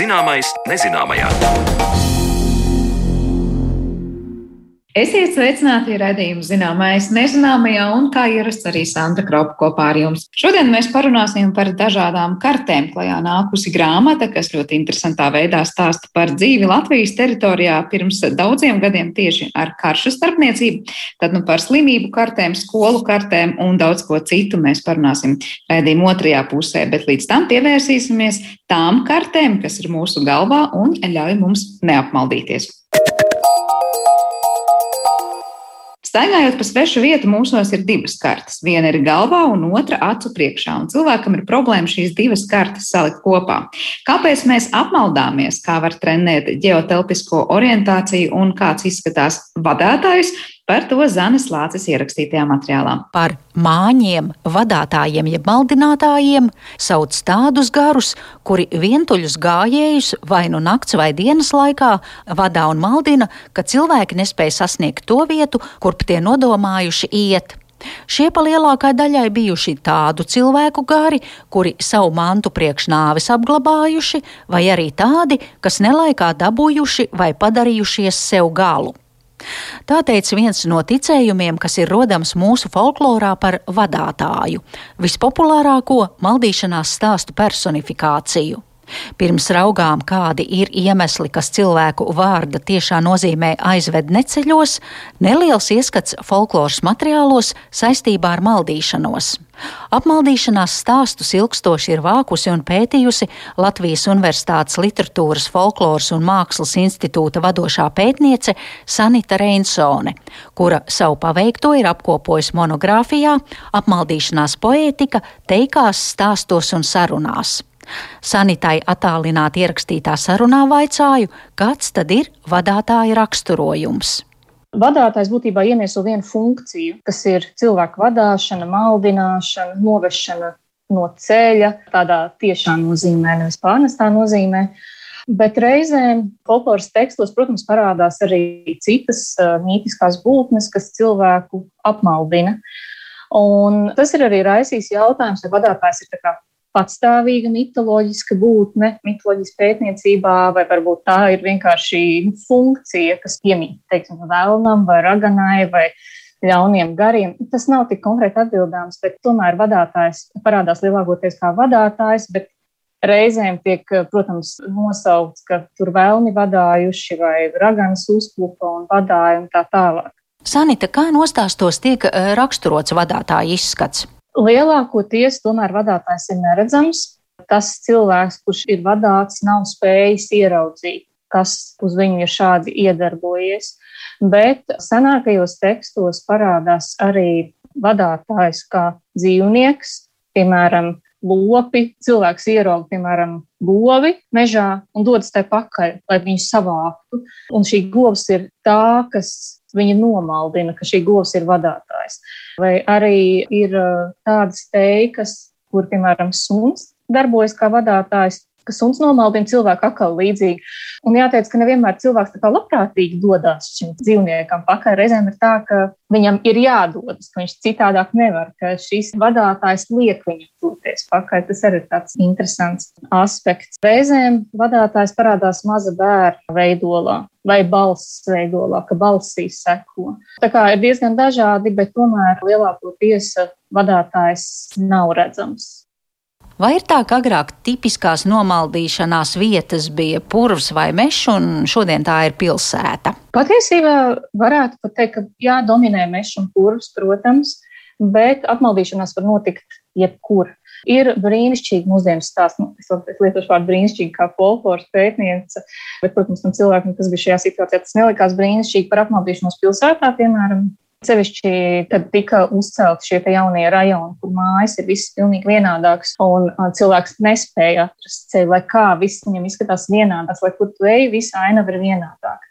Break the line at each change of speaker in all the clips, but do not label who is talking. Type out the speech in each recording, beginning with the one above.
Zināmais nezināmajā.
Esiet sveicināti raidījuma zināmais nezināmajā un kā ierasts arī Santa Kropa kopā ar jums. Šodien mēs parunāsim par dažādām kartēm. Klajā nākusi grāmata, kas ļoti interesantā veidā stāsta par dzīvi Latvijas teritorijā pirms daudziem gadiem tieši ar karšu starpniecību. Tad nu par slimību kartēm, skolu kartēm un daudz ko citu mēs parunāsim raidījuma otrajā pusē, bet līdz tam pievērsīsimies tām kartēm, kas ir mūsu galvā un ļauj mums neapmaldīties. Staigājot pa svešu vietu, mūsos ir divas kartes. Viena ir galvā, un otra acu priekšā. Un cilvēkam ir problēma šīs divas kartes salikt kopā. Kāpēc mēs apmaldāmies, kā var trenēt ģeotelpisko orientāciju un kāds izskatās vadētājs? Par to Zanes Lācis ierakstītajā materiālā.
Par māņiem, vadītājiem, jeb maldinātājiem sauc tādus garus, kuri vientuļus gājējus vai nu nakts vai dienas laikā vadā un maldina, ka cilvēki nespēja sasniegt to vietu, kurp tie nodomājuši iet. Šie pa lielākai daļai bijuši tādu cilvēku gari, kuri savu mantu priekš nāves apglabājuši, vai arī tādi, kas nelaikā dabūjuši vai padarījušies sev galu. Tā teica viens no ticējumiem, kas ir rodams mūsu folklorā par vadātāju, vispopulārāko maldīšanās stāstu personifikāciju. Pirms raugām, kādi ir iemesli, kas cilvēku vārda tiešā nozīmē aizved neceļos, neliels ieskats folkloras materiālos saistībā ar maldīšanos. Apmaldīšanās stāstus ilgstoši ir vākusi un pētījusi Latvijas Universitātes literatūras, folkloras un mākslas institūta vadošā pētniece Sanita Reinsone, kura savu paveikto ir apkopojusi monogrāfijā Apmaldīšanās poētika, teikās, stāstos un sarunās. Sanitai attālināti ierakstītā sarunā vaicāju, kāds tad ir vadātāja raksturojums.
Vadātājs būtībā iemieso vienu funkciju, kas ir cilvēku vadīšana, maldināšana, novešana no ceļa, tādā tiešā nozīmē, nevis pārnestā nozīmē. Bet reizēm folkloras tekstos, protams, parādās arī citas uh, mītiskās būtnes, kas cilvēku apmaldina. Un tas ir arī raisījis jautājums, vai vadītājs ir patstāvīga mitoloģiska būtne, mitoloģijas pētniecībā, vai varbūt tā ir vienkārši funkcija, kas piemīt, teiksim, vēlnam vai raganai vai ļauniem gariem. Tas nav tik konkrēti atbildāms, bet tomēr vadātājs parādās lielākoties kā vadātājs, bet reizēm tiek, protams, nosaukts, ka tur vēlni vadājuši vai raganas uzklupa un vadāja un tā tālāk.
Sanita, kā nostāstos tiek eh, raksturots vadātāja izskats?
Lielākoties tomēr vadītājs ir neredzams. Tas cilvēks, kurš ir vadāts, nav spējis ieraudzīt, kas uz viņu ir šādi iedarbojies. Bet senākajos tekstos parādās arī vadītājs kā dzīvnieks, piemēram, lopi. Cilvēks ierauga, piemēram, govi mežā un dodas tai pakaļ, lai viņu savāktu. Un šī govs ir tā, kas viņa nomaldina, ka šī govs ir vadītājs. Vai arī ir tādas teikas, kur, piemēram, suns darbojas kā vadītājs, ka suns nomaldina cilvēku atkal līdzīgi. Un jāteic, ka nevienmēr cilvēks tā kā labprātīgi dodas šim dzīvniekam pakaļ. Reizēm ir tā, ka viņam ir jādodas, ka viņš citādāk nevar, ka šīs vadītājs liek viņam doties pakaļ. Tas arī ir tāds interesants aspekts. Reizēm vadītājs parādās maza bērna veidolā vai balss veidolā, ka balsīs seko. Tā kā ir diezgan dažādi, bet tomēr lielākoties vadītājs nav redzams.
Vai ir tā, ka agrāk tipiskās nomaldīšanās vietas bija purvs vai mežs, un šodien tā ir pilsēta?
Patiesībā varētu pat teikt, ka jā, dominē mežs un purvs, protams, bet apmaldīšanās var notikt jebkur. Ir brīnišķīgi mūsdienu stāsts, nu, es, es lietošu vārdu brīnišķīgi kā folkloras pētniece, bet, protams, tam cilvēkam, kas bija šajā situācijā, tas nelikās brīnišķīgi par apmaldīšanos pilsētā, piemēram, Sevišķi, kad tika uzcelti šie jaunie rajoni, kur mājas ir visas pilnīgi vienādākas, un cilvēks nespēja atrast ceļu, lai kā viss viņam izskatās vienādāks, lai kur tu ej, visa ainava ir vienādāka.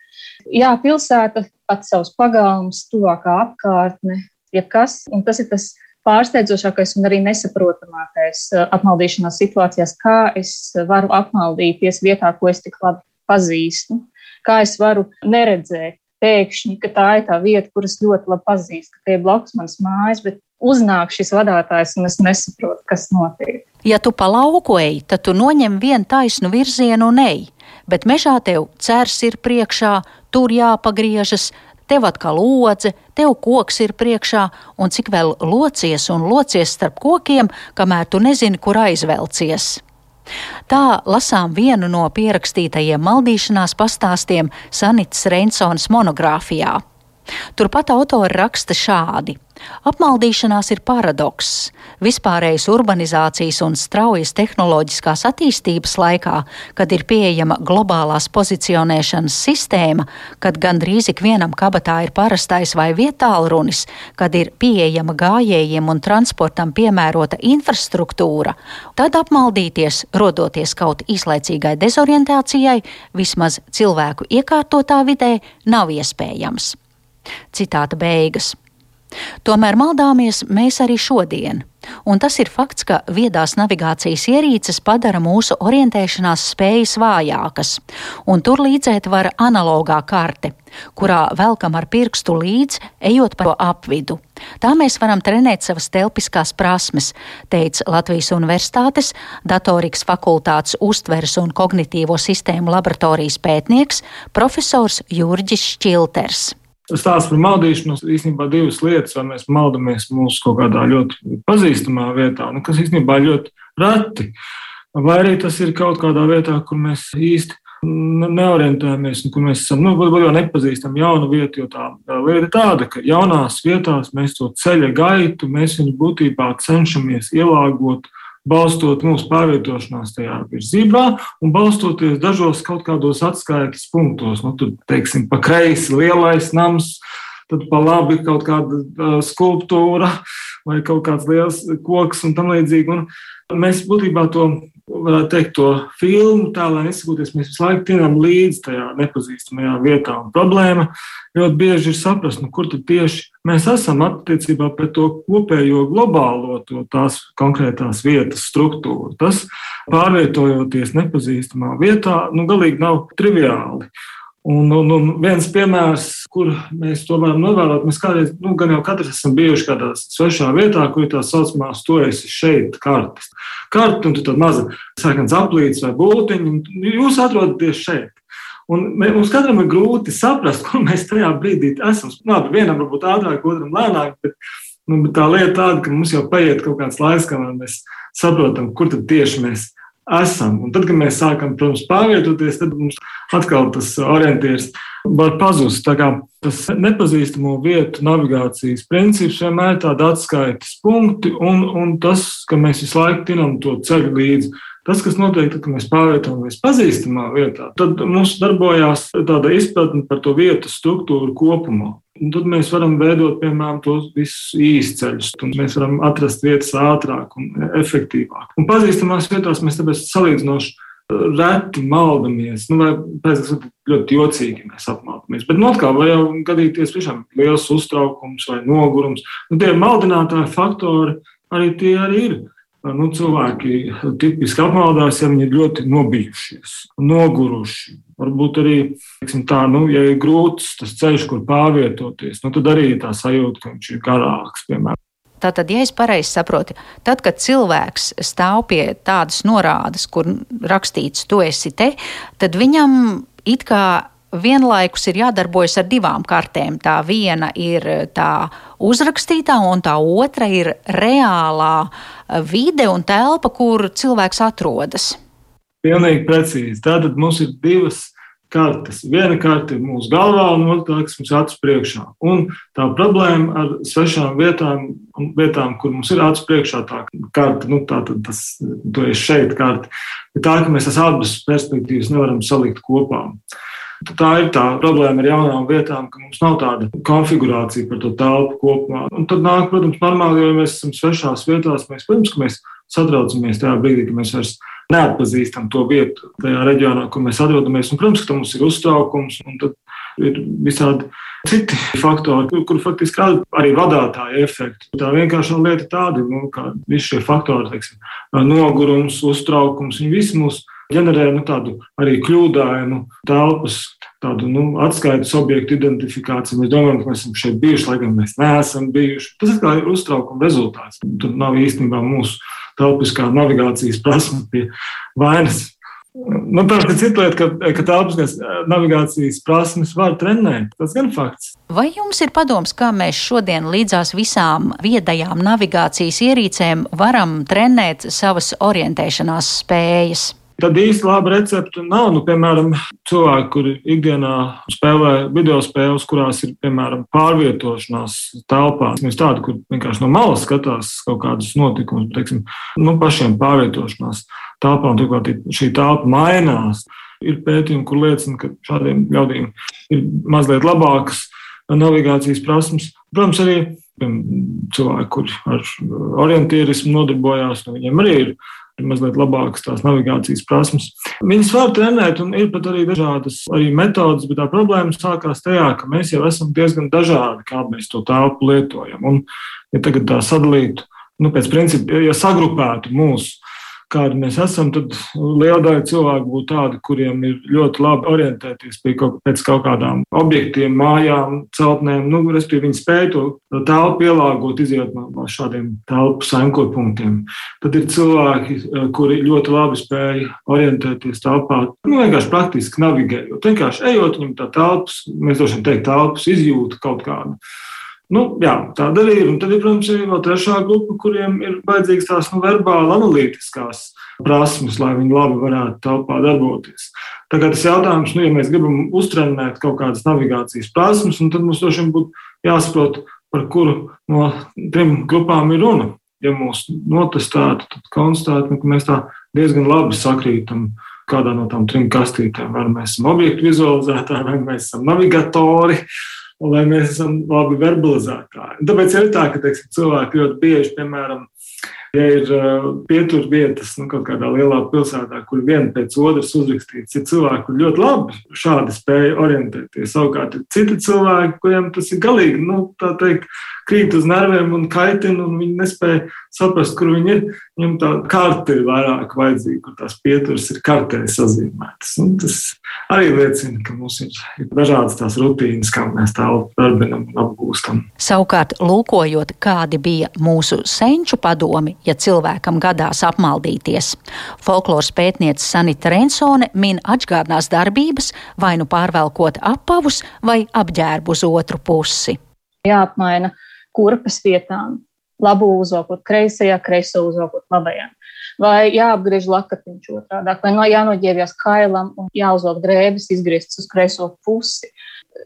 Jā, pilsēta, pats savs pagalms, tuvākā apkārtne, jebkas, un tas ir tas pārsteidzošākais un arī nesaprotamākais apmaldīšanās situācijās, kā es varu apmaldīties vietā, ko es tik labi pazīstu, kā es varu neredzēt pēkšņi, ka tā ir tā vieta, kuras ļoti labi pazīstu, ka tie ir blakus manas mājas, bet uznāk šis vadītājs, un es nesaprotu, kas notiek.
Ja tu pa lauku ej, tad tu noņem vienu taisnu virzienu un ej, bet mežā tev cērs ir priekšā, tur jāpagriežas, tev atkal lodze, tev koks ir priekšā, un cik vēl locies un locies starp kokiem, kamēr tu nezini, kur aizvelcies. Tā lasām vienu no pierakstītajiem maldīšanās pastāstiem Sanits Reinsons monogrāfijā. Turpat autori raksta šādi. Apmaldīšanās ir paradoks. Vispārējas urbanizācijas un straujas tehnoloģiskās attīstības laikā, kad ir pieejama globālās pozicionēšanas sistēma, kad gandrīz ikvienam kabatā ir parastais vai vietālrunis, kad ir pieejama gājējiem un transportam piemērota infrastruktūra, tad apmaldīties, rodoties kaut īslaicīgai dezorientācijai, vismaz cilvēku iekārtotā vidē, nav iespējams. Citāta beigas. Tomēr maldāmies mēs arī šodien, un tas ir fakts, ka viedās navigācijas ierīces padara mūsu orientēšanās spējas vājākas, un tur līdzēt var analogā karte, kurā velkam ar pirkstu līdzi, ejot pa apvidu. Tā mēs varam trenēt savas telpiskās prasmes, teica Latvijas Universitātes datorikas fakultātes uztveres un kognitīvo sistēmu laboratorijas pētnieks profesors Jurģis Šķilters
stāsts par maldīšanos īstenībā divas lietas. Vai mēs maldamies mūsu kaut kādā ļoti pazīstamā vietā, nu, kas īstenībā ļoti reti, vai arī tas ir kaut kādā vietā, kur mēs īsti neorientējamies, un kur mēs esam, nu, varbūt jau nepazīstam jaunu vietu, jo tā lieta ir tāda, ka jaunās vietās mēs to ceļa gaitu, mēs viņu būtībā cenšamies ielāgot balstot mūsu pārvietošanās tajā virzībā un balstoties dažos kaut kādos atskaites punktos. Nu, tur, teiksim, pa kreisi lielais nams, tad pa labi kaut kāda uh, skulptūra vai kaut kāds liels koks un tam līdzīgi. Un mēs būtībā to varētu teikt, to filmu tā, lai nesakoties, mēs visu laiku tienam līdzi tajā nepazīstamajā vietā. Un problēma ļoti bieži ir saprast, nu, kur tad tieši mēs esam attiecībā pret to kopējo globālo, to tās konkrētās vietas struktūru. Tas pārvietojoties nepazīstamā vietā, nu, galīgi nav triviāli. Un, un, un viens piemērs, kur mēs to varam novērot, mēs kādreiz, nu, gan jau katrs esam bijuši kādā svešā vietā, kur ir tā saucamā, esi šeit, kartes. Karti, un tad maza sarkans aplīts vai būtiņa, un jūs atrodaties šeit. Un mums katram ir grūti saprast, kur mēs tajā brīdī esam. Labi, vienam varbūt ātrāk, otram lēnāk, bet, nu, bet tā lieta tāda, ka mums jau paiet kaut kāds laiks, kamēr mēs saprotam, kur tad tieši mēs esam esam. Un tad, kad mēs sākam, protams, pārvietoties, tad mums atkal tas orientieris var pazust. Tas nepazīstamo vietu navigācijas princips vienmēr ir tādi atskaites punkti, un, un tas, ka mēs visu laiku tinam to ceļu līdzi. Tas, kas notiek, kad mēs pārvietojamies pazīstamā vietā, tad mums darbojās tāda izpratne par to vietu struktūru kopumā. Un tad mēs varam veidot, piemēram, tos visus īsceļus, un mēs varam atrast vietas ātrāk un efektīvāk. Un pazīstamās vietās mēs tāpēc salīdzinoši reti maldamies, nu, vai pēc tam ļoti jocīgi mēs apmaldamies. Bet, nu, atkal, var jau gadīties tiešām liels uztraukums vai nogurums. Nu, tie maldinātāji faktori arī tie arī ir. Nu, cilvēki tipiski apmaldās, ja viņi ir ļoti nobijušies, noguruši, Varbūt arī, teiksim, tā, nu, ja ir grūts tas ceļš, kur pārvietoties, nu, tad arī tā sajūta, ka viņš ir garāks, piemēram.
Tātad, ja es pareizi saprotu, tad, kad cilvēks stāv pie tādas norādes, kur rakstīts, tu esi te, tad viņam it kā vienlaikus ir jādarbojas ar divām kartēm. Tā viena ir tā uzrakstītā, un tā otra ir reālā vide un telpa, kur cilvēks atrodas.
Pilnīgi precīzi. Tātad mums ir divas kartes. Viena karte ir mūsu galvā, un otra karte mums ir acu priekšā. Un tā problēma ar svešām vietām, vietām kur mums ir acu priekšā tā karte, nu, tā tad tas, esi šeit karte, ir tā, ka mēs tās abas perspektīvas nevaram salikt kopā. Tā ir tā problēma ar jaunām vietām, ka mums nav tāda konfigurācija par to telpu kopumā. Un tad nāk, protams, normāli, jo mēs esam svešās vietās, mēs, protams, ka mēs satraucamies tajā brīdī, kad mēs vairs neatpazīstam to vietu tajā reģionā, kur mēs atrodamies. Un, protams, ka mums ir uztraukums, un tad ir visādi citi faktori, kur, faktiski rada arī vadītāja efektu. Tā vienkārši lieta tāda, nu, ka visi šie faktori, teiksim, nogurums, uztraukums, viņi visi mūs ģenerē nu, tādu arī kļūdainu telpas tādu nu, atskaites objektu identifikāciju. Mēs domājam, ka mēs esam šeit bijuši, lai gan mēs neesam bijuši. Tas ir uztraukuma rezultāts. Tur nav īstenībā mūsu telpiskā navigācijas prasme pie vainas. Nu, tā ir cita lieta, ka, ka telpiskās navigācijas prasmes var trenēt. Tas gan fakts.
Vai jums ir padoms, kā mēs šodien līdzās visām viedajām navigācijas ierīcēm varam trenēt savas orientēšanās spējas?
Tad īsti laba recepte nav. Nu, piemēram, cilvēki, kuri ikdienā spēlē video spēles, kurās ir piemēram pārvietošanās telpā. Mēs tādi, kur vienkārši no malas skatās kaut kādus notikumus, teiksim, nu, pašiem pārvietošanās telpā, un turklāt šī telpa mainās. Ir pētījumi, kur liecina, ka šādiem ļaudīm ir mazliet labākas navigācijas prasmes. Protams, arī cilvēki, kuri ar orientierismu nodarbojās, nu, viņiem arī ir mazliet labākas tās navigācijas prasmes. Viņas var trenēt, un ir pat arī dažādas arī metodas, bet tā problēma sākās tajā, ka mēs jau esam diezgan dažādi, kā mēs to telpu lietojam. Un, ja tagad tā sadalītu, nu, pēc principa, ja sagrupētu mūsu kādi mēs esam, tad liela daļa cilvēku būtu tādi, kuriem ir ļoti labi orientēties kaut, pēc kaut kādām objektiem, mājām, celtnēm. Nu, Respektīvi, viņi spēj to telpu pielāgot, iziet no, šādiem telpu saimkot punktiem. Tad ir cilvēki, kuri ļoti labi spēj orientēties telpā, nu, vienkārši praktiski navigējot. Vienkārši ejot viņam tā telpas, mēs droši vien teikt, telpas izjūta kaut kādu. Nu, jā, tāda arī ir. Un tad ir, protams, arī vēl trešā grupa, kuriem ir vajadzīgas tās nu, verbāli analītiskās prasmes, lai viņi labi varētu telpā darboties. Tagad tas jautājums, nu, ja mēs gribam uztrenēt kaut kādas navigācijas prasmes, tad mums droši vien būtu jāsaprot, par kuru no trim grupām ir runa. Ja mūs notestētu, tad konstatētu, ka mēs tā diezgan labi sakrītam kādā no tām trim kastītēm. Vai mēs esam objektu vizualizētāji, vai mēs esam navigatori, un lai mēs esam labi verbalizētāji. Tāpēc ir tā, ka teiksim, cilvēki ļoti bieži, piemēram, ja ir uh, pieturvietas nu, kaut kādā lielā pilsētā, kur viena pēc otras uzrakstīts, ir cilvēki, kur ļoti labi šādi spēja orientēties. Savukārt ir citi cilvēki, kuriem tas ir galīgi, nu, tā teikt, krīt uz nerviem un kaitina, un viņi nespēja saprast, kur viņi ir. Viņam tā karte ir vairāk vajadzīga, kur tās pieturas ir kartē sazīmētas. Un tas arī liecina, ka mums ir, dažādas tās rutīnas, kā mēs tālu darbinam un apgūstam.
Savukārt, lūkojot, kādi bija mūsu senču padomi, ja cilvēkam gadās apmaldīties, folkloras pētniece Sanita Rensone min atgādnās darbības, vai nu pārvelkot apavus vai apģērbu uz otru pusi.
Jāapmaina kurpes vietām. Labo uzvalkot kreisajā, kreiso uzvalkot labajā. Vai jāapgriež lakatiņš otrādi, vai no jānoģērbjas kailam un jāuzvelk drēbes, izgrieztas uz kreiso pusi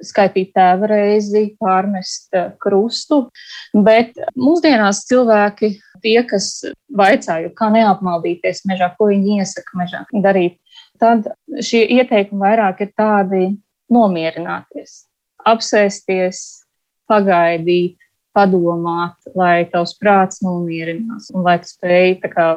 skaitīt tēva reizi, pārmest eh, krustu. Bet mūsdienās cilvēki, tie, kas vaicāju, kā neapmaldīties mežā, ko viņi iesaka mežā darīt, tad šie ieteikumi vairāk ir tādi nomierināties, apsēsties, pagaidīt, padomāt, lai tavs prāts nomierinās un lai tu spēj kā,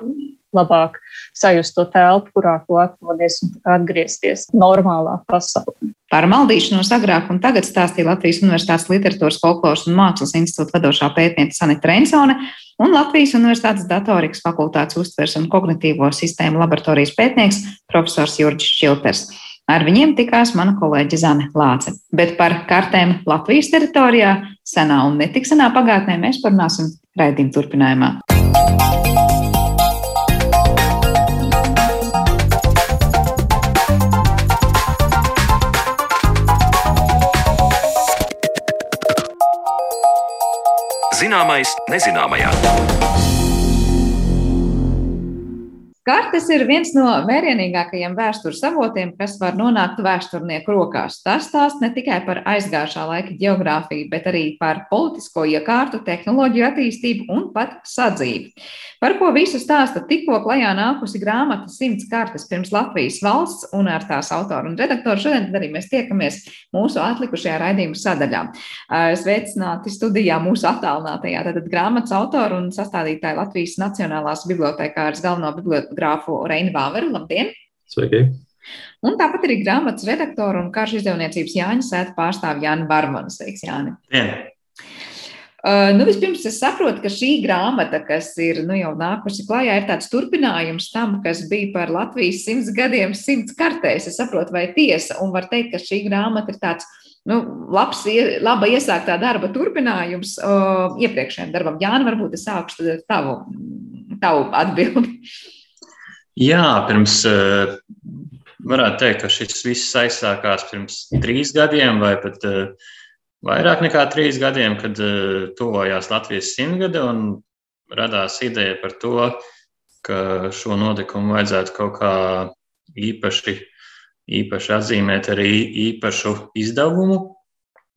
labāk sajust to telpu, kurā tu atrodies un atgriezties normālā pasaulē.
Par maldīšanos agrāk un tagad stāstīja Latvijas Universitātes Literatūras, Folkloras un Mākslas institūta vadošā pētniece Sanita Rensone un Latvijas Universitātes datorikas fakultātes uztvers un kognitīvo sistēmu laboratorijas pētnieks profesors Jurģis Šilters. Ar viņiem tikās mana kolēģe Zane Lāce. Bet par kartēm Latvijas teritorijā, senā un netik senā pagātnē mēs parunāsim raidījuma turpinājumā. Zināmais nezināmajā. Kartes ir viens no vērienīgākajiem vēstures avotiem, kas var nonākt vēsturnieku rokās. Tas stāsta ne tikai par aizgājušā laika geogrāfiju, bet arī par politisko iekārtu, tehnoloģiju attīstību un pat sadzīvi. Par ko visu stāsta tikko klajā nākusi grāmata Simts kartes pirms Latvijas valsts un ar tās autoru un redaktoru. Šodien arī mēs tiekamies mūsu atlikušajā raidījuma sadaļā. Sveicināti studijā mūsu attālinātajā tātad grāmatas autoru un sastādītāju Latvijas Nacionālās bibliotekāras galveno bibliotekāru grāfu Reinu Vāveru. Labdien!
Sveiki!
Un tāpat arī grāmatas redaktoru un karšu izdevniecības Jāņa sēta pārstāvja Jāni Barmanu. Sveiks, Jāni!
Jā.
Uh, nu, vispirms es saprotu, ka šī grāmata, kas ir nu, jau nākusi klajā, ir tāds turpinājums tam, kas bija par Latvijas simts gadiem, simts kartēs. Es saprotu, vai tiesa, un var teikt, ka šī grāmata ir tāds nu, labs, laba iesāktā darba turpinājums uh, iepriekšējiem darbam. Jāna, varbūt es sākšu ar tavu, tavu atbildi.
Jā, pirms varētu teikt, ka šis viss aizsākās pirms trīs gadiem vai pat vairāk nekā trīs gadiem, kad tuvojās Latvijas simtgade un radās ideja par to, ka šo notikumu vajadzētu kaut kā īpaši īpaši atzīmēt arī īpašu izdevumu.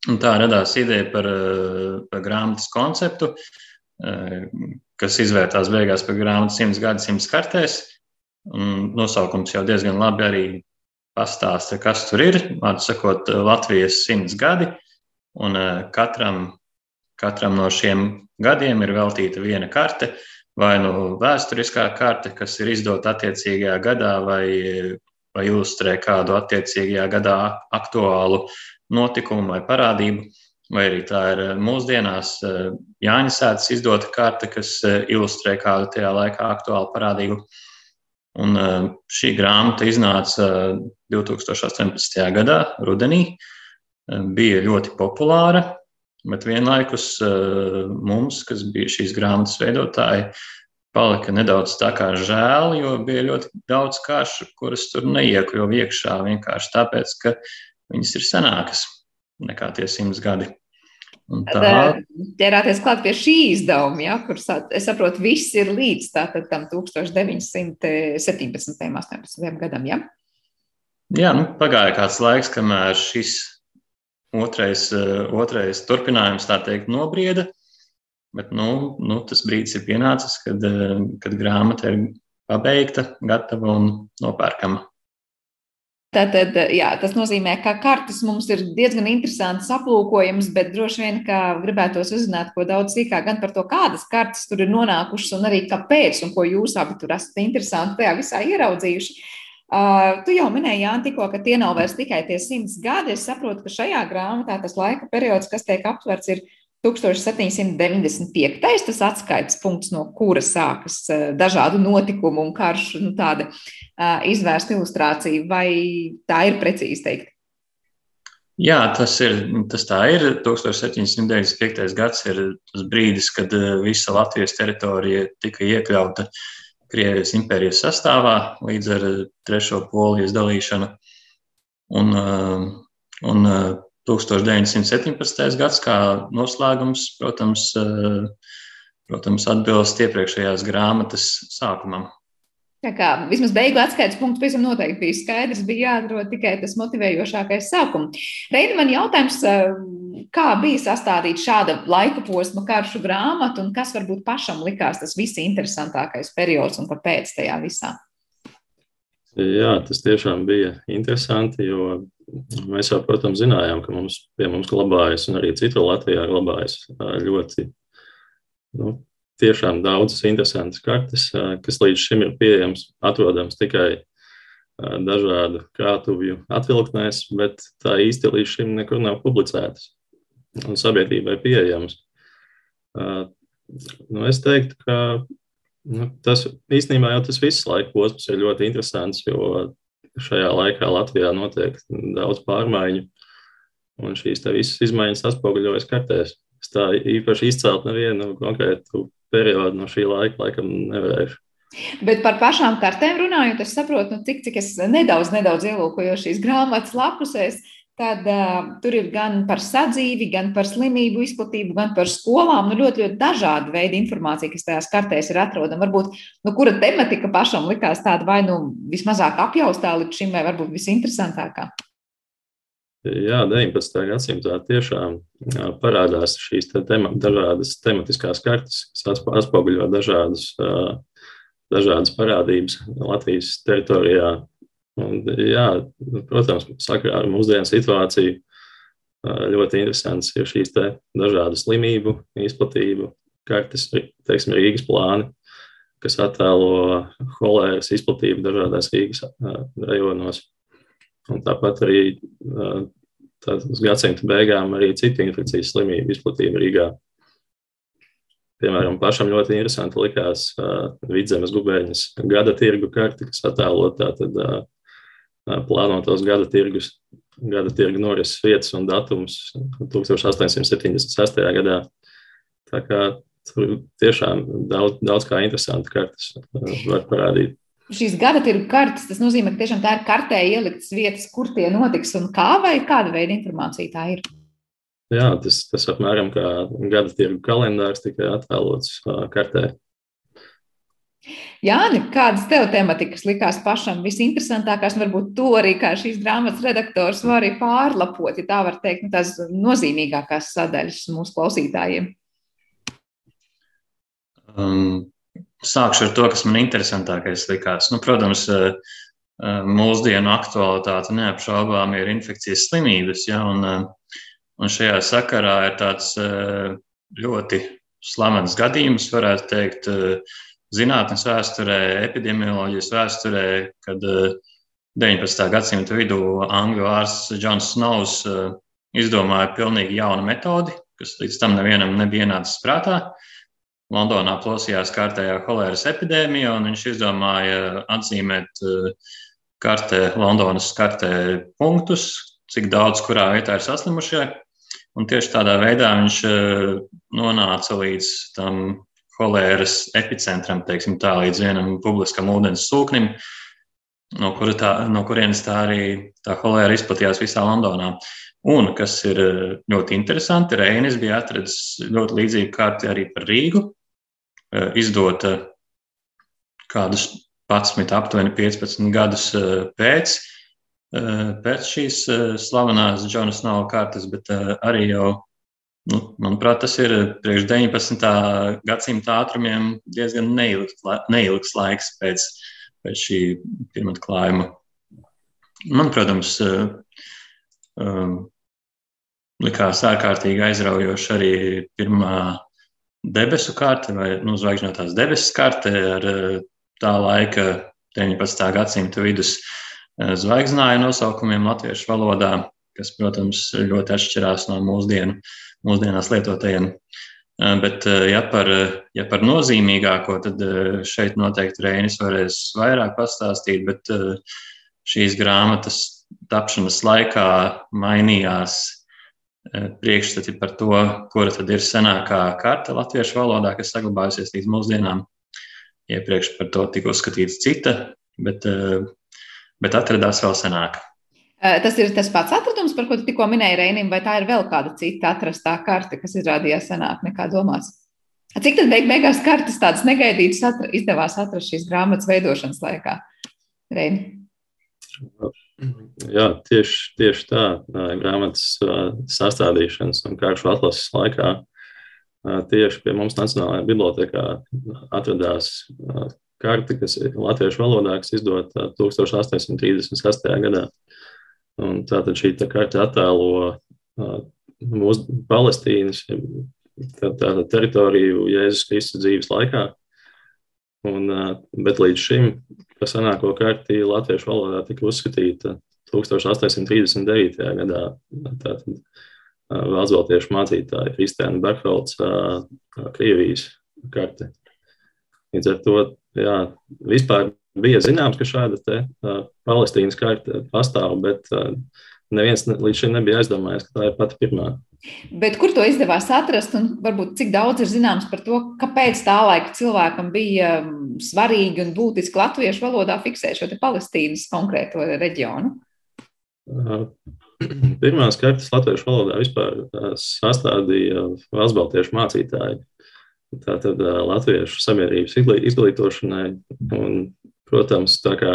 Un tā radās ideja par, par grāmatas konceptu, kas izvērtās beigās par grāmatu simts gadu simts kartēs. Un nosaukums jau diezgan labi arī pastāsta, kas tur ir. Vārds sakot, Latvijas simts gadi, un katram, katram no šiem gadiem ir veltīta viena karte, vai nu vēsturiskā karte, kas ir izdota attiecīgajā gadā, vai vai ilustrē kādu attiecīgajā gadā aktuālu notikumu vai parādību. Vai arī tā ir eh, mūsdienās eh, Jāņa Sēdes izdota karte, kas eh, ilustrē kādu tajā laikā aktuālu parādību. Un šī grāmata iznāca 2018. gadā, rudenī. Bija ļoti populāra, bet vienlaikus mums, kas bija šīs grāmatas veidotāji, palika nedaudz tā kā žēl, jo bija ļoti daudz kašu, kuras tur neiekļuva iekšā vienkārši tāpēc, ka viņas ir senākas nekā tie simts gadi.
Tā ķerāties klāt pie šī izdevuma, ja, kur es saprotu, viss ir līdz tātad tam 1917. un 18. gadam. Ja?
Jā, nu, pagāja kāds laiks, kamēr šis otrais, otrais turpinājums, tā teikt, nobrieda. Bet nu, nu, tas brīdis ir pienācis, kad, eh, kad grāmata ir pabeigta, gatava un nopērkama.
Tātad, jā, tas nozīmē, ka kartes mums ir diezgan interesants aplūkojums, bet droši vien, ka gribētos uzzināt ko daudz sīkāk gan par to, kādas kartes tur ir nonākušas un arī kāpēc, un ko jūs abi tur esat interesanti tajā visā ieraudzījuši. Uh, tu jau minēji, Jānis, tikko, ka tie nav vairs tikai tie simts gadi. Es saprotu, ka šajā grāmatā tas laika periods, kas tiek aptverts, ir 1795. tas atskaites punkts, no kura sākas eh, dažādu notikumu un karšu nu, tāda eh, izvērsta ilustrācija, vai tā ir precīzi teikt?
Jā, tas ir. Tas tā ir. 1795. gads ir tas brīdis, kad eh, visa Latvijas teritorija tika iekļauta Krievijas impērijas sastāvā līdz ar Trešo polijas dalīšanu. Un, un 1917. gads kā noslēgums, protams, eh, protams atbilst iepriekšējās grāmatas sākumam.
Tā kā vismaz beigu atskaites punkts pavisam noteikti bija skaidrs, bija jāatrod tikai tas motivējošākais sākums. Reini, man jautājums, eh, kā bija sastādīta šāda laika posma karšu grāmata un kas varbūt pašam likās tas visinteresantākais periods un kāpēc tajā visā?
Jā, tas tiešām bija interesanti, jo Mēs jau, protams, zinājām, ka mums, pie mums glabājas, un arī citur Latvijā glabājas ļoti nu, tiešām daudzas interesantas kartes, kas līdz šim ir pieejams, atrodams tikai dažādu krātuvju atvilktnēs, bet tā īsti līdz šim nekur nav publicētas un sabiedrībai pieejamas. Nu, es teiktu, ka nu, tas īstenībā jau tas viss laika posms ir ļoti interesants, jo šajā laikā Latvijā notiek daudz pārmaiņu, un šīs visas izmaiņas atspoguļojas kartēs. Es tā īpaši izcelt nevienu konkrētu periodu no šī laika, laikam nevarēšu.
Bet par pašām kartēm runājot, es saprotu, nu, cik, cik es nedaudz, nedaudz ielūkoju šīs grāmatas lapusēs. Tad uh, tur ir gan par sadzīvi, gan par slimību izplatību, gan par skolām. Nu, ļoti, ļoti dažāda veida informācija, kas tajās kartēs ir atrodama. Varbūt, nu, kura tematika pašam likās tāda vai nu vismazāk apjaustā līdz šim, vai varbūt visinteresantākā?
Jā, 19. gadsimtā tiešām parādās šīs te tema, dažādas tematiskās kartes, kas atspoguļo dažādas, dažādas parādības Latvijas teritorijā Un, jā, protams, sakarā ar mūsdienu situāciju ļoti interesants ir šīs dažādu slimību izplatību, kartes, teiksim, Rīgas plāni, kas attēlo holēras izplatību dažādās Rīgas rajonos. Un tāpat arī uz gadsimta beigām arī citu infekcijas slimību izplatība Rīgā. piemēram, pašam ļoti interesanti likās Vidzemes gubēņas gada tirgu karti, kas attēlot tātad plānotos gada tirgus, gada tirgu norises vietas un datums 1876. gadā. Tā kā tur tiešām daudz, daudz kā interesanti kartas var parādīt
šīs gada tirgu kartes, tas nozīmē, ka tiešām tā ir kartē ieliktas vietas, kur tie notiks un kā, vai kāda veida informācija tā ir.
Jā, tas, tas apmēram kā gada tirgu kalendārs tikai attēlots kartē.
Jāni, kādas tev tematikas likās pašam visinteresantākās, un varbūt to arī kā šīs grāmatas redaktors var arī pārlapot, ja tā var teikt, nu, tās nozīmīgākās sadaļas mūsu klausītājiem?
Um, sākšu ar to, kas man interesantākais likās. Nu, protams, mūsdienu aktualitāte neapšaubām ir infekcijas slimības, ja, un Un šajā sakarā ir tāds eh, ļoti slavens gadījums, varētu teikt, eh, zinātnes vēsturē, epidemioloģijas vēsturē, kad 19. Eh, gadsimta vidū angļu ārsts Džons Snows izdomāja pilnīgi jaunu metodi, kas līdz tam nevienam nebija ienācis prātā. Londonā plosījās kārtējā holēras epidēmija, un viņš izdomāja atzīmēt kartē, Londonas kartē punktus, cik daudz kurā vietā ir saslimušie. Un tieši tādā veidā viņš eh, nonāca līdz tam holēras epicentram, teiksim tā, līdz vienam publiskam ūdens sūknim, no, kura tā, no kurienes tā arī tā holēra izplatījās visā Londonā. Un, kas ir eh, ļoti interesanti, Reinis bija atradis ļoti līdzīgu kārti arī par Rīgu, eh, izdota kādus 11, aptuveni 15 gadus pēc Eh, pēc šīs eh, slavenās Džona Snova kartes, bet eh, arī jau, nu, manuprāt, tas ir priekš 19. gadsimta ātrumiem diezgan neilgs, neilgs laiks pēc, pēc šī pirmā klājuma. Man, protams, um, likās ārkārtīgi aizraujoši arī pirmā debesu karte vai nu, zvaigžņotās debesu karte ar tā laika 19. gadsimta vidus zvaigznāju nosaukumiem latviešu valodā, kas, protams, ļoti atšķirās no mūsdienu, mūsdienās lietotajiem. Bet, ja par, ja par nozīmīgāko, tad šeit noteikti Reinis varēs vairāk pastāstīt, bet šīs grāmatas tapšanas laikā mainījās priekšstati par to, kura tad ir senākā karte latviešu valodā, kas saglabājusies līdz mūsdienām. Iepriekš par to tika uzskatīts cita, bet bet atradās vēl senāk.
Tas ir tas pats atradums, par ko tu tikko minēji Reinim, vai tā ir vēl kāda cita atrastā karte, kas izrādījās senāk nekā domāts? Cik tad beig beigās kartes tādas negaidītas atra, izdevās atrast šīs grāmatas veidošanas laikā? Reini?
Jā, tieši, tieši tā. Grāmatas sastādīšanas un kāršu atlases laikā tieši pie mums Nacionālajā bibliotekā atradās karti, kas ir latviešu valodā, kas izdota 1836. gadā. Un tātad šī tā karte attēlo mūsu Palestīnas tātad teritoriju Jēzus Kristus dzīves laikā. Un, bet līdz šim, kas senāko karti latviešu valodā tika uzskatīta 1839. gadā. Tātad Vācu mācītāja Kristiāna Berholts, Krievijas karte. Līdz ar to jā, vispār bija zināms, ka šāda te, uh, Palestīnas karte pastāv, bet uh, neviens ne, līdz šim nebija aizdomājies, ka tā ir pati pirmā.
Bet kur to izdevās atrast, un varbūt cik daudz ir zināms par to, kāpēc tā laika cilvēkam bija svarīgi un būtiski latviešu valodā fiksēt šo Palestīnas konkrēto reģionu?
Uh, pirmās kartes latviešu valodā vispār sastādīja valsts mācītāji. Tātad latviešu sabiedrības izglītošanai. Un, protams, tā kā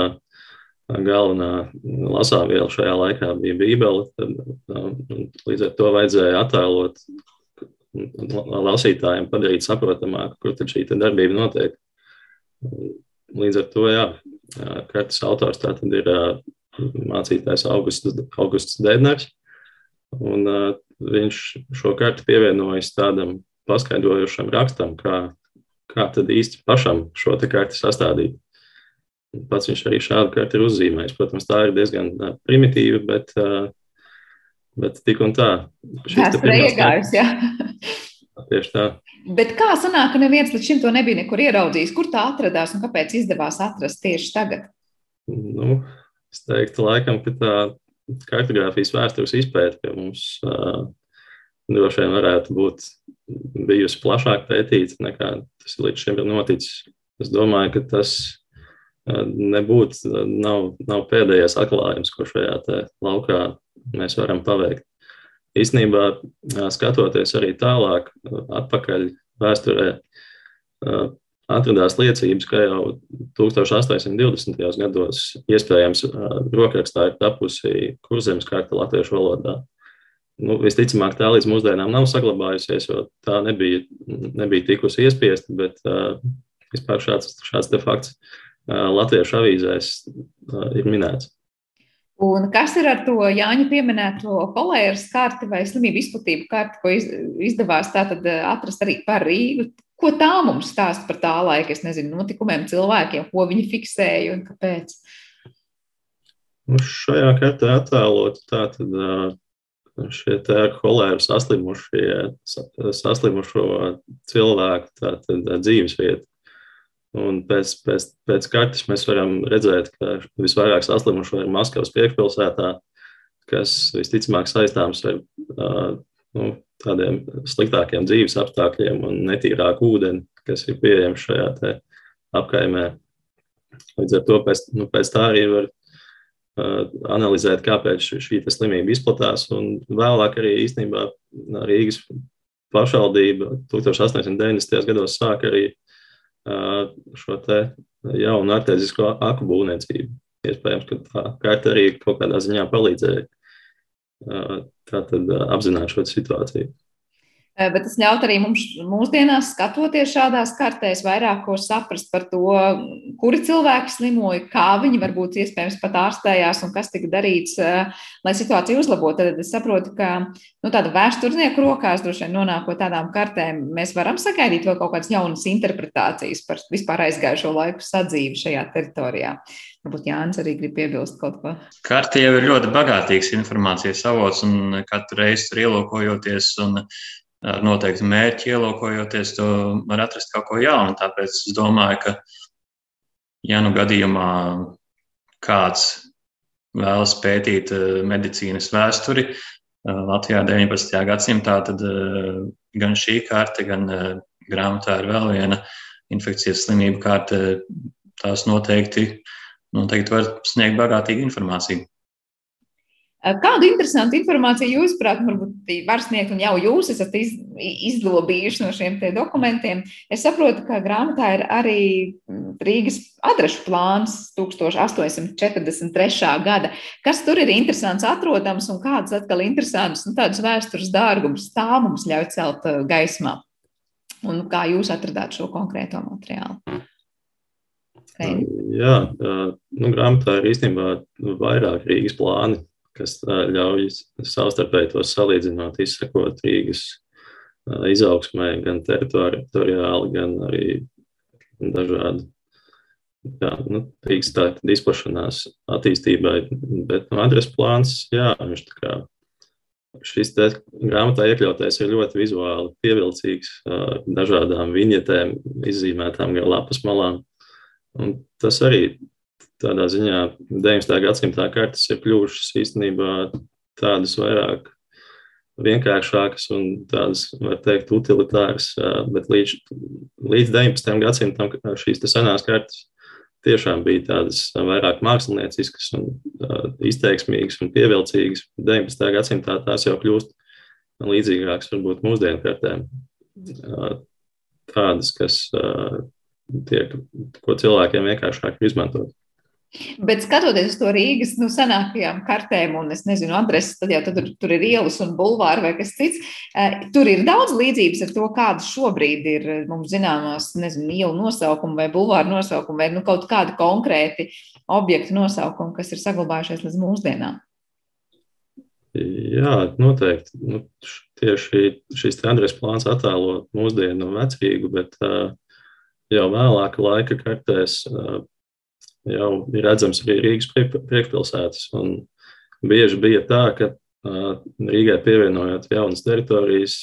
galvenā lasāmviela šajā laikā bija Bībele, tad līdz ar to vajadzēja attēlot lasītājiem, padarīt saprotamāk, kur tad šī darbība notiek. Līdz ar to, jā, kartes autors tātad ir mācītājs Augusts, Augusts Dēdners, un viņš šo karti pievienojas tādam paskaidrojošam rakstam, kā, kā tad īsti pašam šo karti sastādīt. Pats viņš arī šādu karti ir uzzīmējis. Protams, tā ir diezgan primitīva, bet, bet tik un tā.
Tas ir iegājis, jā.
Tieši tā.
Bet kā sanāk, ka neviens līdz šim to nebija nekur ieraudzījis? Kur tā atradās un kāpēc izdevās atrast tieši tagad?
Nu, es teiktu, laikam, ka tā kartogrāfijas vēstures izpēta pie mums uh, droši vien varētu būt bijusi plašāk pētīta nekā tas līdz šim ir noticis. Es domāju, ka tas nebūtu, nav, nav pēdējais atklājums, ko šajā laukā mēs varam paveikt. Īsnībā, skatoties arī tālāk, atpakaļ vēsturē, atradās liecības, ka jau 1820. gados iespējams rokrakstā ir tapusi kurzemes karte latviešu valodā. Nu, visticamāk, tā līdz mūsdienām nav saglabājusies, jo tā nebija, nebija tikusi iespiesta, bet uh, vispār šāds, šāds fakts latviešu avīzēs ir minēts.
Un kas ir ar to Jāņa pieminēto kolēras karti vai slimību izplatību karti, ko izdevās tātad atrast arī par Rīgu? Ko tā mums stāsta par tā laika, es nezinu, notikumiem, cilvēkiem, ko viņi fiksēja un kāpēc?
Nu, šajā kartē attēlot tātad šie te ar holēru saslimušie, saslimušo cilvēku tātad dzīvesvietu. Un pēc, pēc, pēc kartes mēs varam redzēt, ka visvairāk saslimušo ir Maskavas priekšpilsētā, kas visticamāk saistāms ar nu, tādiem sliktākiem dzīves apstākļiem un netīrāku ūdeni, kas ir pieejams šajā apkaimē. Līdz ar to pēc, nu, pēc tā arī var analizēt, kāpēc šī slimība izplatās. Un vēlāk arī īstenībā Rīgas pašvaldība 1890. gados sāka arī šo jaunu artēzisko aku būvniecību. Iespējams, ka tā kārta arī kaut kādā ziņā palīdzēja tātad apzināt šo situāciju.
Eh, bet tas ļaut arī mums mūsdienās, skatoties šādās kartēs, vairāk ko saprast par to, kuri cilvēki slimoja, kā viņi varbūt iespējams pat ārstējās un kas tika darīts, eh, lai situāciju uzlabotu. Tad es saprotu, ka nu, tāda vēsturnieku rokās, droši vien nonākot tādām kartēm, mēs varam sagaidīt vēl kaut kādas jaunas interpretācijas par vispār aizgājušo laiku sadzīvi šajā teritorijā. Varbūt Jānis arī grib piebilst kaut ko.
Karti jau ir ļoti bagātīgs informācijas avots, un katru reizi tur ielūkojoties un ar noteiktu mērķi ielūkojoties, to var atrast kaut ko jaunu. Tāpēc es domāju, ka, ja nu gadījumā kāds vēlas pētīt eh, medicīnas vēsturi eh, Latvijā 19. gadsimtā, tad eh, gan šī karte, gan grāmatā ir vēl viena infekcijas slimību karte. Tās noteikti, noteikti var sniegt bagātīgu informāciju.
Kādu interesantu informāciju jūs, prāt, varbūt var sniegt, un jau jūs esat iz, izlobījuši no šiem dokumentiem? Es saprotu, ka grāmatā ir arī Rīgas adrešu plāns 1843. gada. Kas tur ir interesants atrodams un kādas atkal interesantas nu, vēstures dārgumus tā mums ļauj celt gaismā? Un kā jūs atradāt šo konkrēto materiālu?
Reini? Jā, nu, grāmatā ir īstenībā vairāk Rīgas plāni kas ļauj savstarpēji to salīdzināt, izsekot Rīgas izaugsmē, gan teritoriāli, gan arī dažādi. Jā, nu, Rīgas tā izplašanās attīstībai, bet no adreses plāns, jā, viņš tā kā šis te grāmatā iekļautais ir ļoti vizuāli pievilcīgs, dažādām viņetēm, izzīmētām gar lapas malām. Un tas arī tādā ziņā 19. gadsimtā kartes ir kļuvušas īstenībā tādas vairāk vienkāršākas un tādas, var teikt, utilitāras, bet līdz, līdz 19. gadsimtam šīs senās kartes tiešām bija tādas vairāk mākslinieciskas un izteiksmīgas un pievilcīgas. 19. gadsimtā tās jau kļūst līdzīgākas varbūt mūsdienu kartēm. Tādas, kas tiek, ko cilvēkiem vienkāršāk izmantot.
Bet skatoties uz to Rīgas nu, senākajām kartēm, un es nezinu, adreses, tad jau tur, tur ir ielas un bulvāri vai kas cits. Eh, tur ir daudz līdzības ar to, kādas šobrīd ir mums zināmās, nezinu, ielu nosaukumi vai bulvāru nosaukumi, vai nu, kaut kādi konkrēti objektu nosaukumi, kas ir saglabājušies līdz mūsdienām.
Jā, noteikti. Nu, tieši šīs adreses plāns attēlo mūsdienu vecīgu, bet uh, jau vēlāka laika kartēs uh, jau ir redzams arī Rīgas priekšpilsētas. Bieži bija tā, ka Rīgai pievienojot jaunas teritorijas,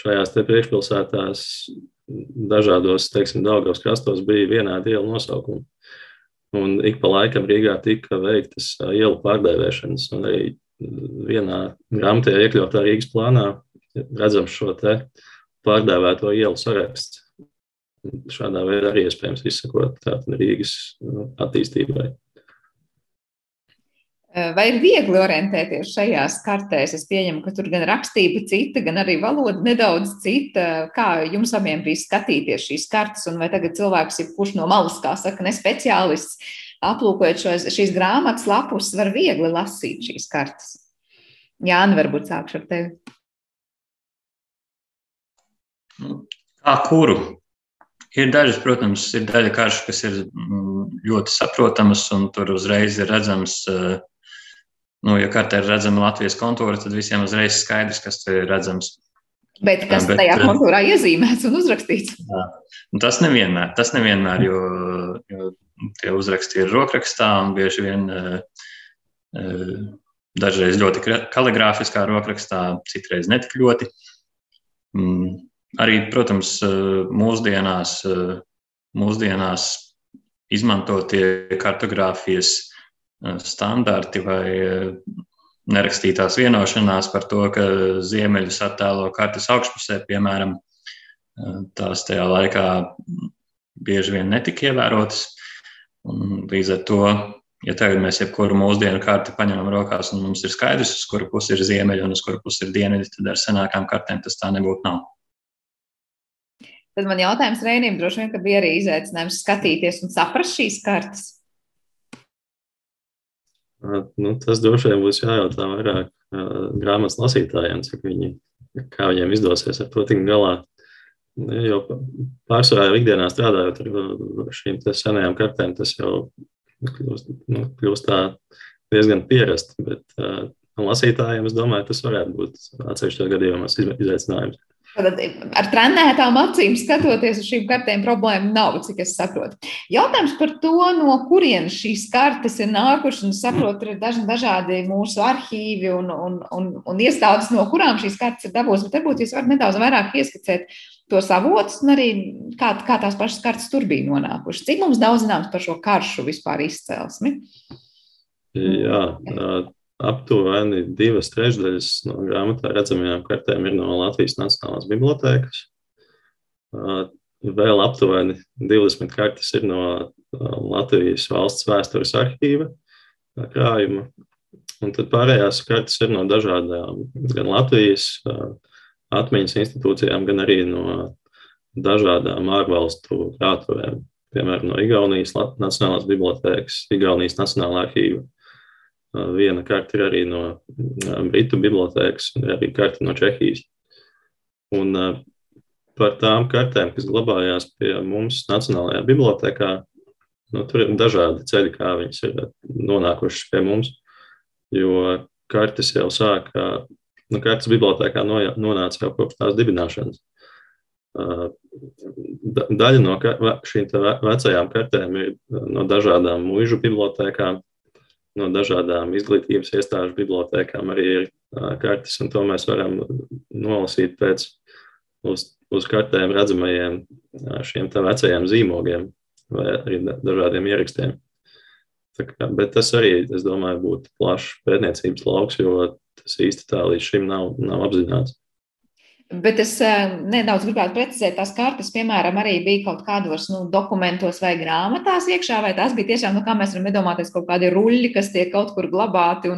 šajās priekšpilsētās dažādos, teiksim, Daugavas krastos bija vienādi ielu nosaukumi. Un ik pa laikam Rīgā tika veiktas ielu pārdēvēšanas, un arī vienā grāmatā iekļautā Rīgas plānā redzams šo te pārdēvēto ielu saraksts. Šādā veidā arī iespējams izsakot Rīgas nu, attīstībai.
Vai ir viegli orientēties šajās kartēs? Es pieņemu, ka tur gan rakstība cita, gan arī valoda nedaudz cita. Kā jums abiem bija skatīties šīs kartes, un vai tagad cilvēks ir kurš no malas, kā saka, ne speciālists, aplūkojot šos, šīs grāmatas lapus, var viegli lasīt šīs kartes? Jāni, varbūt sākšu ar tevi.
Kā kuru? Ir dažas, protams, ir daļa karšu, kas ir mm, ļoti saprotamas, un tur uzreiz ir redzams uh, Nu, ja kartē ir redzama Latvijas kontūra, tad visiem uzreiz skaidrs, kas tur ir redzams.
Bet kas bet, tajā kontūrā iezīmēts un uzrakstīts? Jā.
Nu, tas nevienmēr, tas nevienmēr jo, jo tie uzraksti ir rokrakstā un bieži vien dažreiz ļoti kaligrāfiskā rokrakstā, citreiz netik ļoti. Arī, protams, mūsdienās, mūsdienās izmantotie kartogrāfijas standarti vai eh, nerakstītās vienošanās par to, ka ziemeļus attēlo kartes augšpusē, piemēram, eh, tās tajā laikā bieži vien netika ievērotas. Un līdz ar to, ja tagad mēs jebkuru mūsdienu karti paņemam rokās un mums ir skaidrs, uz kuru pusi ir ziemeļi un uz kuru pusi ir dienvidi, tad ar senākām kartēm tas tā nebūtu nav.
Tad man jautājums Reinim droši vien, ka bija arī izaicinājums skatīties un saprast šīs kartes.
Nu, tas droši vien būs jājautā vairāk grāmatas lasītājiem, cik viņi, kā viņiem izdosies ar to tikt galā. Nu, jo pārsvarā jau ikdienā strādājot ar šīm senajām kartēm, tas jau kļūst, nu, kļūst tā diezgan pierasti. Bet uh, lasītājiem, es domāju, tas varētu būt atsevišķos gadījumos izaicinājums.
Tad ar trenētām acīm skatoties uz šīm kartēm, problēma nav, cik es saprotu. Jautājums par to, no kurienes šīs kartes ir nākušas, un saprotu, ir daži, dažādi mūsu arhīvi un, un, un, un iestādes, no kurām šīs kartes ir dabūtas. Bet varbūt jūs varat nedaudz vairāk ieskicēt tos avotus un arī kā, kā tās pašas kartes tur bija nonākušas. Cik mums daudz zināms par šo karšu vispār izcelsmi?
Jā, aptuveni divas trešdaļas no grāmatā redzamajām kartēm ir no Latvijas Nacionālās bibliotēkas. Vēl aptuveni 20 kartes ir no Latvijas valsts vēstures arhīva krājuma. Un tad pārējās kartes ir no dažādām, gan Latvijas atmiņas institūcijām, gan arī no dažādām ārvalstu krātuvēm. Piemēram, no Igaunijas Nacionālās bibliotēkas, Igaunijas Nacionālā arhīva, Viena karte ir arī no Britu bibliotēkas, un arī karte no Čehijas. Un par tām kartēm, kas glabājās pie mums Nacionālajā bibliotekā, nu, tur ir dažādi ceļi, kā viņas ir nonākušas pie mums. Jo kartes jau sāka, nu, kartes bibliotekā nonāca jau kopš tās dibināšanas. Daļa no šīm vecajām kartēm ir no dažādām mūžu bibliotekām, no dažādām izglītības iestāžu bibliotekām arī ir kartes, un to mēs varam nolasīt pēc uz, uz kartēm redzamajiem šiem vecajiem zīmogiem vai arī dažādiem ierakstiem. Kā, bet tas arī, es domāju, būtu plašs pētniecības lauks, jo tas īsti tā līdz šim nav, nav apzināts.
Bet es eh, nedaudz gribētu precizēt, tās kartes, piemēram, arī bija kaut kādos nu, dokumentos vai grāmatās iekšā, vai tās bija tiešām, nu, kā mēs varam iedomāties, kaut kādi ruļļi, kas tiek kaut kur glabāti.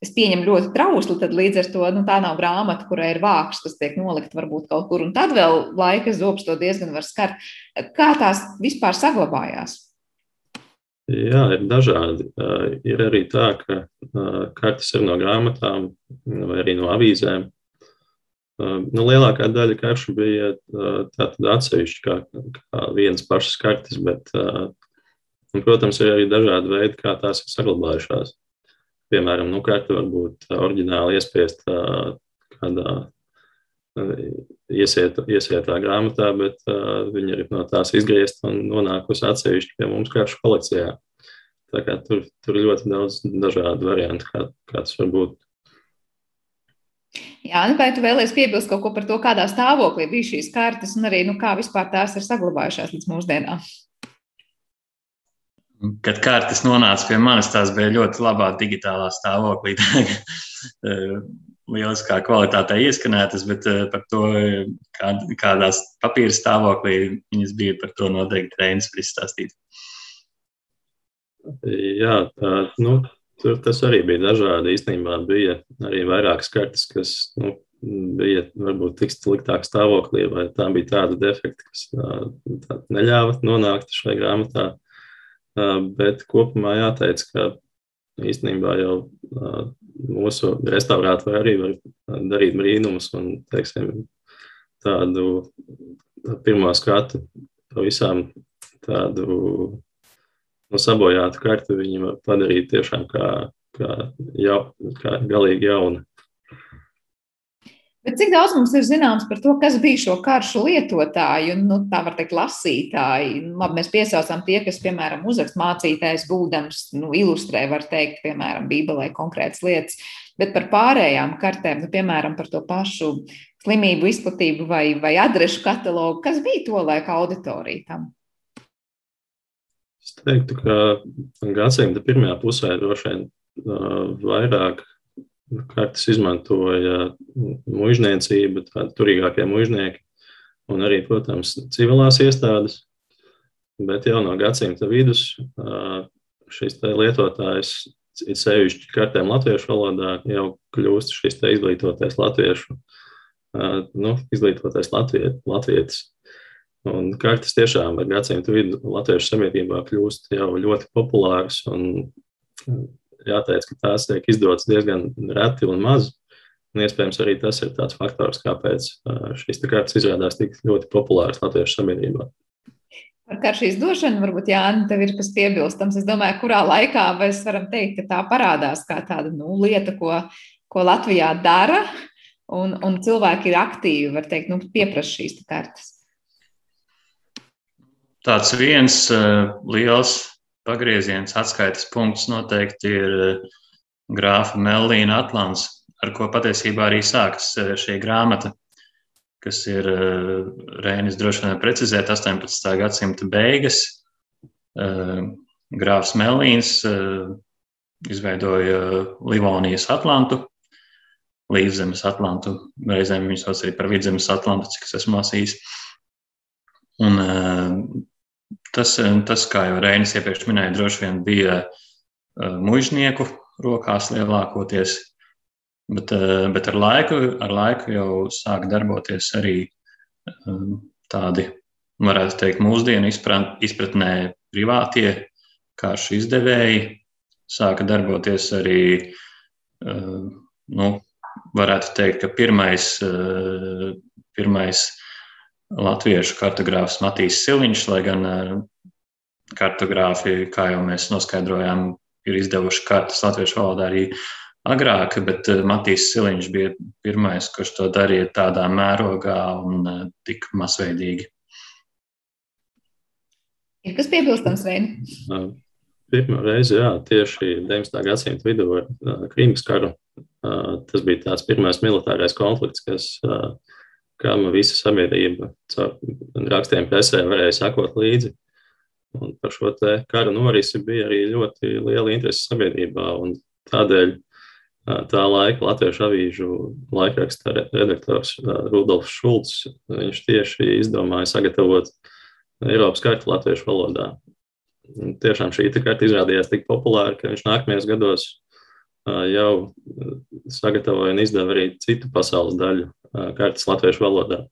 Es pieņemu ļoti trausli, tad līdz ar to nu, tā nav grāmata, kurai ir vāks, kas tiek nolikt varbūt kaut kur, un tad vēl laika zobs to diezgan var skart. Kā tās vispār saglabājās?
Jā, ir dažādi. Uh, ir arī tā, ka uh, kartes ir no grāmatām vai arī no avīzēm Nu, lielākā daļa karšu bija tātad atsevišķi, kā, kā vienas pašas kartes, bet, un, protams, ir arī dažādi veidi, kā tās ir saglabājušās. Piemēram, nu, karte var būt oriģināli iespiest kādā iesiet, iesietā grāmatā, bet viņa ir no tās izgriezta un nonākusi atsevišķi pie mums karšu kolekcijā. Tā kā tur, tur ļoti daudz dažādu variantu, kā, kā tas var būt.
Jā, nu, vai tu vēlēsies piebilst kaut ko par to, kādā stāvoklī bija šīs kartes, un arī nu, kā vispār tās ir saglabājušās līdz mūsdienām?
Kad kartes nonāca pie manis, tās bija ļoti labā digitālā stāvoklī. Lieliskā kvalitātē ieskanētas, bet eh, par to, kā, kādā papīra stāvoklī viņas bija, par to noteikti Reinis var izstāstīt.
Jā, tā, nu, tur tas arī bija dažādi. Īstenībā bija arī vairākas kartes, kas nu, bija varbūt tik sliktāk stāvoklī, vai tā bija tāda defekta, kas tā, neļāva nonākt šai grāmatā. Bet kopumā jāteic, ka īstenībā jau mūsu restaurātori arī var darīt brīnumus un, teiksim, tādu pirmā skatu pavisam tādu nu, sabojātu kartu viņi var padarīt tiešām kā, kā, jau, kā galīgi jaunu.
Bet cik daudz mums ir zināms par to, kas bija šo karšu lietotāji nu, tā var teikt, lasītāji? Nu, labi, mēs piesaucam tie, kas, piemēram, uzrakst mācītājs būdams, nu, ilustrē, var teikt, piemēram, Bībelē konkrētas lietas, bet par pārējām kartēm, nu, piemēram, par to pašu slimību izplatību vai, vai adrešu katalogu, kas bija to laika auditorija tam?
Es teiktu, ka gadsimta pirmajā pusē droši vien uh, vairāk kartes izmantoja mužniecība, tādi turīgākie mužnieki un arī, protams, civilās iestādes. Bet jau no gadsimta vidus šis lietotājs, it sevišķi kartēm latviešu valodā, jau kļūst šis izglītotais latviešu, nu, izglītotais latviet, latvietis. Un kartes tiešām ar gadsimtu vidu latviešu sabiedrībā kļūst jau ļoti populāras jāteic, ka tās tiek izdotas diezgan reti un maz. Un iespējams, arī tas ir tāds faktors, kāpēc šīs kartes izrādās tik ļoti populāras latviešu sabiedrībā.
Par karšu izdošanu varbūt Jānis tev ir kas piebilstams. Es domāju, kurā laikā mēs varam teikt, ka tā parādās kā tāda nu, lieta, ko, ko Latvijā dara, un, un cilvēki ir aktīvi, var teikt, nu, pieprasa šīs kartes.
Tāds viens uh, liels pagrieziens, atskaites punkts noteikti ir eh, grāfa Melīna Atlants, ar ko patiesībā arī sākas eh, šī grāmata, kas ir eh, Rēnis droši vien precizēt 18. gadsimta beigas. Grāfs Melīns izveidoja Livonijas Atlantu, Līvzemes Atlantu, reizēm viņus sauc arī par Vidzemes Atlantu, cik es esmu lasījis. Un Tas, eh, tas, kā jau Reinis iepriekš minēja, droši vien bija eh, mužnieku rokās lielākoties, bet, eh, bet ar, laiku, ar laiku jau sāk darboties arī tādi, varētu teikt, mūsdienu izpratnē privātie kāršu izdevēji, sāka darboties arī, nu, varētu teikt, ka pirmais, pirmais latviešu kartogrāfs Matīs Siliņš, lai gan eh, kartogrāfi, kā jau mēs noskaidrojām, ir izdevuši kartas latviešu valodā arī agrāk, bet eh, Matīs Siliņš bija pirmais, kurš to darīja tādā mērogā un eh, tik masveidīgi.
Ir kas piebilstams, Reini?
Pirmā reize, jā, tieši 19. gadsimta vidū ar Krīmas karu. Tas bija tāds pirmais militārais konflikts, kas kam visa sabiedrība rakstiem presē varēja sakot līdzi. Un par šo karu norisi bija arī ļoti liela interese sabiedrībā. Tādēļ tā laika latviešu avīžu laikraksta redaktors Rudolfs Šulcs, tieši izdomāja sagatavot Eiropas kartu latviešu valodā. Un tiešām šī karta izrādījās tik populāra, ka viņš nākamajos gados jau sagatavoja un izdeva arī citu pasaules daļu kartes latviešu valodā.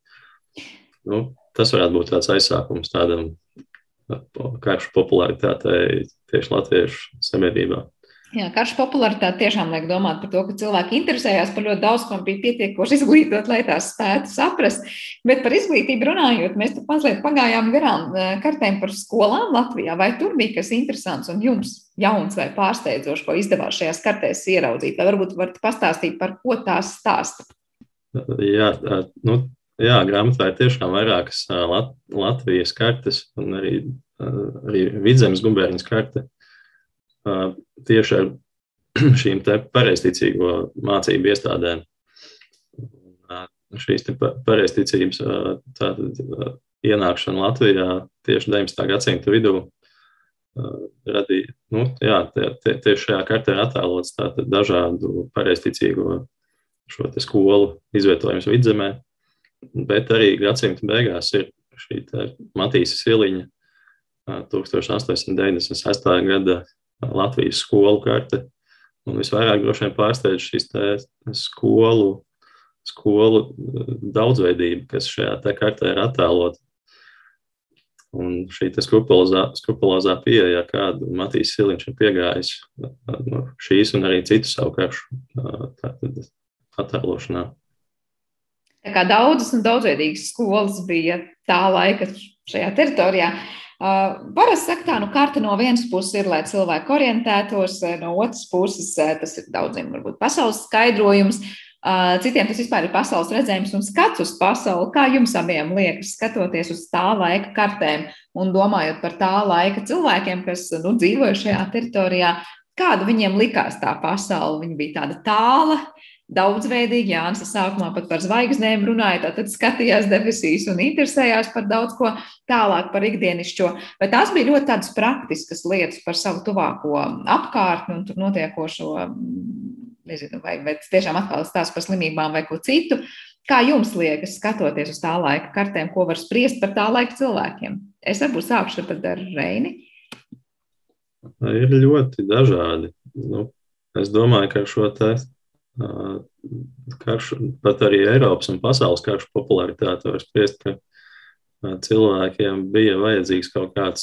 Nu, tas varētu būt tāds aizsākums tādam karšu popularitātei tieši latviešu sabiedrībā.
Jā, karš popularitāte tiešām liek domāt par to, ka cilvēki interesējās par ļoti daudz, ko bija pietiekoši izglītot, lai tās spētu saprast. Bet par izglītību runājot, mēs tur mazliet pagājām garām kartēm par skolām Latvijā. Vai tur bija kas interesants un jums jauns vai pārsteidzošs, ko izdevās šajās kartēs ieraudzīt? Vai varbūt varat pastāstīt, par ko tās stāsta?
Jā, nu, jā grāmatā ir tiešām vairākas Lat Latvijas kartes un arī, arī vidzemes gubernijas karte. Tieši ar šīm pareizticīgo mācību iestādēm. šīs pareizticības ienākšana Latvijā tieši 19. gadsimta vidū radīja, nu, jā, tie, tie, tieši šajā kartē ir attēlots tātad dažādu pareizticīgo šo skolu izvietojums vidzemē, bet arī gadsimta beigās ir šī Matīsa Siliņa 1896. gada Latvijas skolu karte, un visvairāk droši vien pārsteidz šīs skolu, skolu daudzveidība, kas šajā kartē ir attēlota. Un šī skrupulozā pieeja, kādu Matīs Siliņš ir piegājis no šīs un arī citu savu karšu attēlošanā.
Tā kā daudzas un daudzveidīgas skolas bija tā laika šajā teritorijā. Uh, parasti saka, tā nu, karte no vienas puses ir, lai cilvēki orientētos, no otras puses tas ir daudziem varbūt pasaules skaidrojums. Citiem tas vispār ir pasaules redzējums un skats uz pasauli. Kā jums abiem liekas, skatoties uz tā laika kartēm un domājot par tā laika cilvēkiem, kas nu, dzīvoja šajā teritorijā, kāda viņiem likās tā pasaule? Viņa bija tāda tāla, daudzveidīga. Jānis sākumā pat par zvaigznēm runāja, tad skatījās debesīs un interesējās par daudz ko tālāk par ikdienišķo. Bet tās bija ļoti tādas praktiskas lietas par savu tuvāko apkārtni un tur notiekošo nezinu, vai, vai tiešām atkal stāsta par slimībām vai ko citu. Kā jums liekas, skatoties uz tā laika kartēm, ko var spriest par tā laika cilvēkiem? Es varbūt sākšu ar Reini.
Ir ļoti dažādi. Nu, es domāju, ka šo te karšu, pat arī Eiropas un pasaules karšu popularitāti var spriest, ka cilvēkiem bija vajadzīgs kaut kāds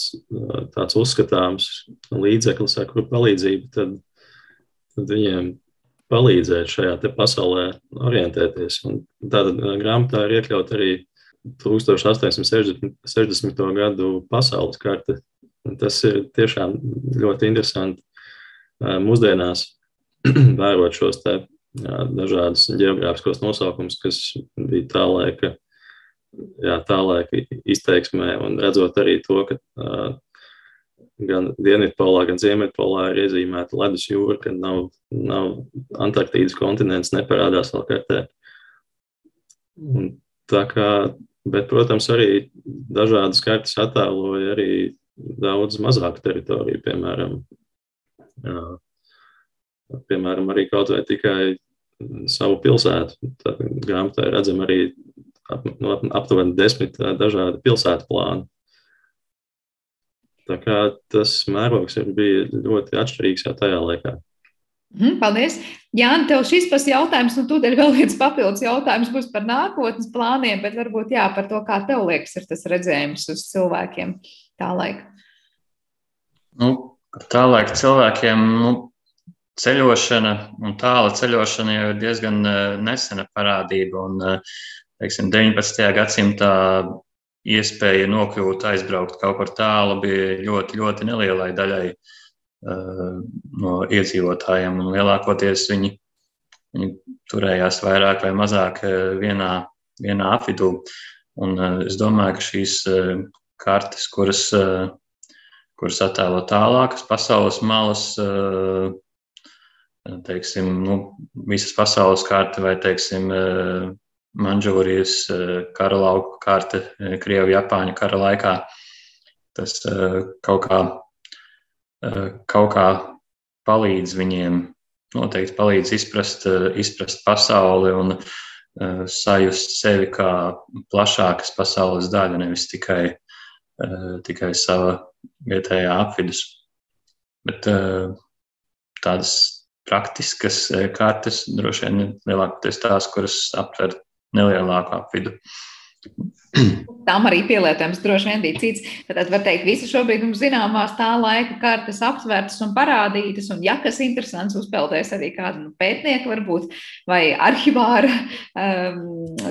tāds uzskatāms līdzeklis, ar kuru palīdzību tad, tad viņiem palīdzēt šajā pasaulē orientēties. Un tātad grāmatā ir iekļaut arī 1860. gadu pasaules karte. Tas ir tiešām ļoti interesanti mūsdienās vērot šos te dažādus geogrāfiskos nosaukumus, kas bija tā laika, jā, tā laika izteiksmē, un redzot arī to, ka gan Dienvidpolā, gan Ziemeļpolā ir iezīmēta ledus jūra, ka nav, nav Antarktīdas kontinents, neparādās vēl kartē. Un tā kā, bet, protams, arī dažādas kartes attēloja arī daudz mazāku teritoriju, piemēram, jā, piemēram, arī kaut vai tikai savu pilsētu. Tad grāmatā redzam arī ap, no, aptuveni desmit dažādi pilsētu plāni. Tā kā tas mērogs bija ļoti atšķirīgs jau tajā laikā.
Mm, paldies! Jā, tev šis pats jautājums, un tūdaļ vēl viens papildus jautājums būs par nākotnes plāniem, bet varbūt jā, par to, kā tev liekas, ir tas redzējums uz cilvēkiem tā laika.
Nu, tā laika cilvēkiem nu, ceļošana un tāla ceļošana jau ir diezgan uh, nesena parādība. Un, uh, teiksim, 19. gadsimtā iespēja nokļūt, aizbraukt kaut kur tālu bija ļoti, ļoti nelielai daļai uh, no iedzīvotājiem. Lielākoties viņi, viņi turējās vairāk vai mazāk vienā, vienā apvidū. Un, uh, es domāju, ka šīs uh, kartes, kuras, kuras attēlo tālākas pasaules malas, teiksim, nu, visas pasaules karte vai, teiksim, uh, Manžūrijas eh, kara lauku karte eh, Krievu-Japāņu kara laikā. Tas eh, kaut kā, kaut kā palīdz viņiem, noteikti palīdz izprast, izprast pasauli un sajust sevi kā plašākas pasaules daļu, nevis tikai, tikai sava vietējā apvidus. Bet tādas praktiskas kartes droši vien lielākoties tās, kuras aptver nelielāku apvidu.
Tam arī pielietojums droši vien bija cits. Tad var teikt, visi šobrīd mums zināmās tā laika kartes aptvērtas un parādītas, un ja kas interesants uzpeldēs arī kādu nu, pētnieku varbūt, vai arhivāra um,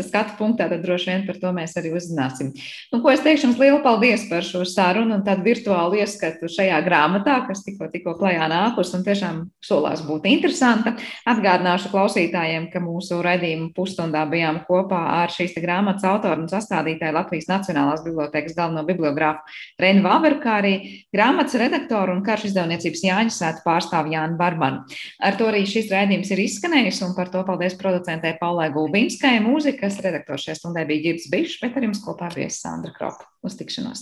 skatu punktā, tad droši vien par to mēs arī uzzināsim. Nu, ko es teikšu jums lielu paldies par šo sarunu un tādu virtuālu ieskatu šajā grāmatā, kas tikko, tikko klajā nākus un tiešām solās būt interesanta. Atgādināšu klausītājiem, ka mūsu redzījuma pusstundā bijām kopā ar šīs grāmatas autoru un sastādītāju Latvijas Nacionālās bibliotēkas galveno bibliogrāfu Reinu Vāveru, kā arī grāmatas redaktoru un karšu izdevniecības Jāņa sētu pārstāvu Jānu Barbanu. Ar to arī šis raidījums ir izskanējis, un par to paldies producentē Paulai Gulbinskai. Mūzikas redaktors šajā stundē bija Girbs Bišs, bet ar jums kopā bija Sandra Kropa. Uz tikšanos!